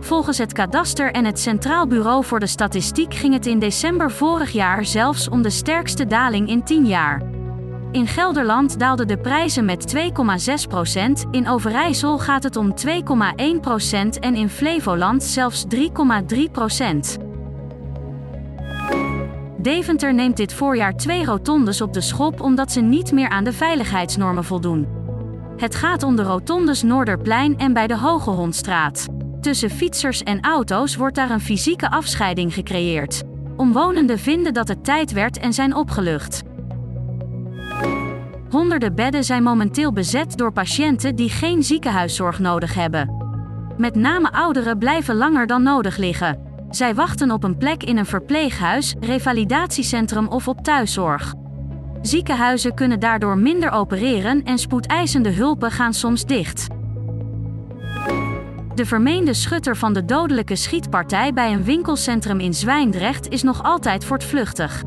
Volgens het kadaster en het Centraal Bureau voor de Statistiek ging het in december vorig jaar zelfs om de sterkste daling in 10 jaar. In Gelderland daalden de prijzen met 2,6%, in Overijssel gaat het om 2,1% en in Flevoland zelfs 3,3%. Deventer neemt dit voorjaar twee rotondes op de schop omdat ze niet meer aan de veiligheidsnormen voldoen. Het gaat om de rotondes Noorderplein en bij de Hogehondstraat. Tussen fietsers en auto's wordt daar een fysieke afscheiding gecreëerd. Omwonenden vinden dat het tijd werd en zijn opgelucht. Honderden bedden zijn momenteel bezet door patiënten die geen ziekenhuiszorg nodig hebben. Met name ouderen blijven langer dan nodig liggen. Zij wachten op een plek in een verpleeghuis, revalidatiecentrum of op thuiszorg. Ziekenhuizen kunnen daardoor minder opereren en spoedeisende hulpen gaan soms dicht. De vermeende schutter van de dodelijke schietpartij bij een winkelcentrum in Zwijndrecht is nog altijd voortvluchtig.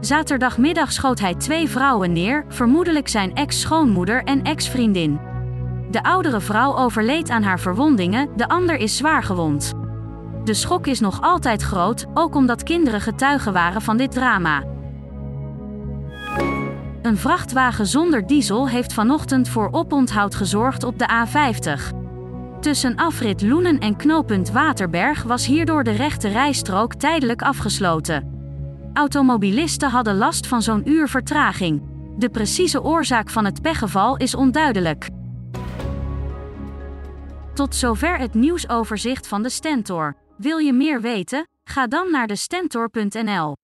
Zaterdagmiddag schoot hij twee vrouwen neer, vermoedelijk zijn ex-schoonmoeder en ex-vriendin. De oudere vrouw overleed aan haar verwondingen, de ander is zwaar gewond. De schok is nog altijd groot, ook omdat kinderen getuigen waren van dit drama. Een vrachtwagen zonder diesel heeft vanochtend voor oponthoud gezorgd op de A50. Tussen afrit Loenen en knooppunt Waterberg was hierdoor de rechte rijstrook tijdelijk afgesloten. Automobilisten hadden last van zo'n uur vertraging. De precieze oorzaak van het pechgeval is onduidelijk. Tot zover het nieuwsoverzicht van de Stentor. Wil je meer weten? Ga dan naar de Stentor.nl.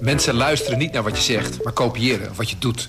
Mensen luisteren niet naar wat je zegt, maar kopiëren wat je doet.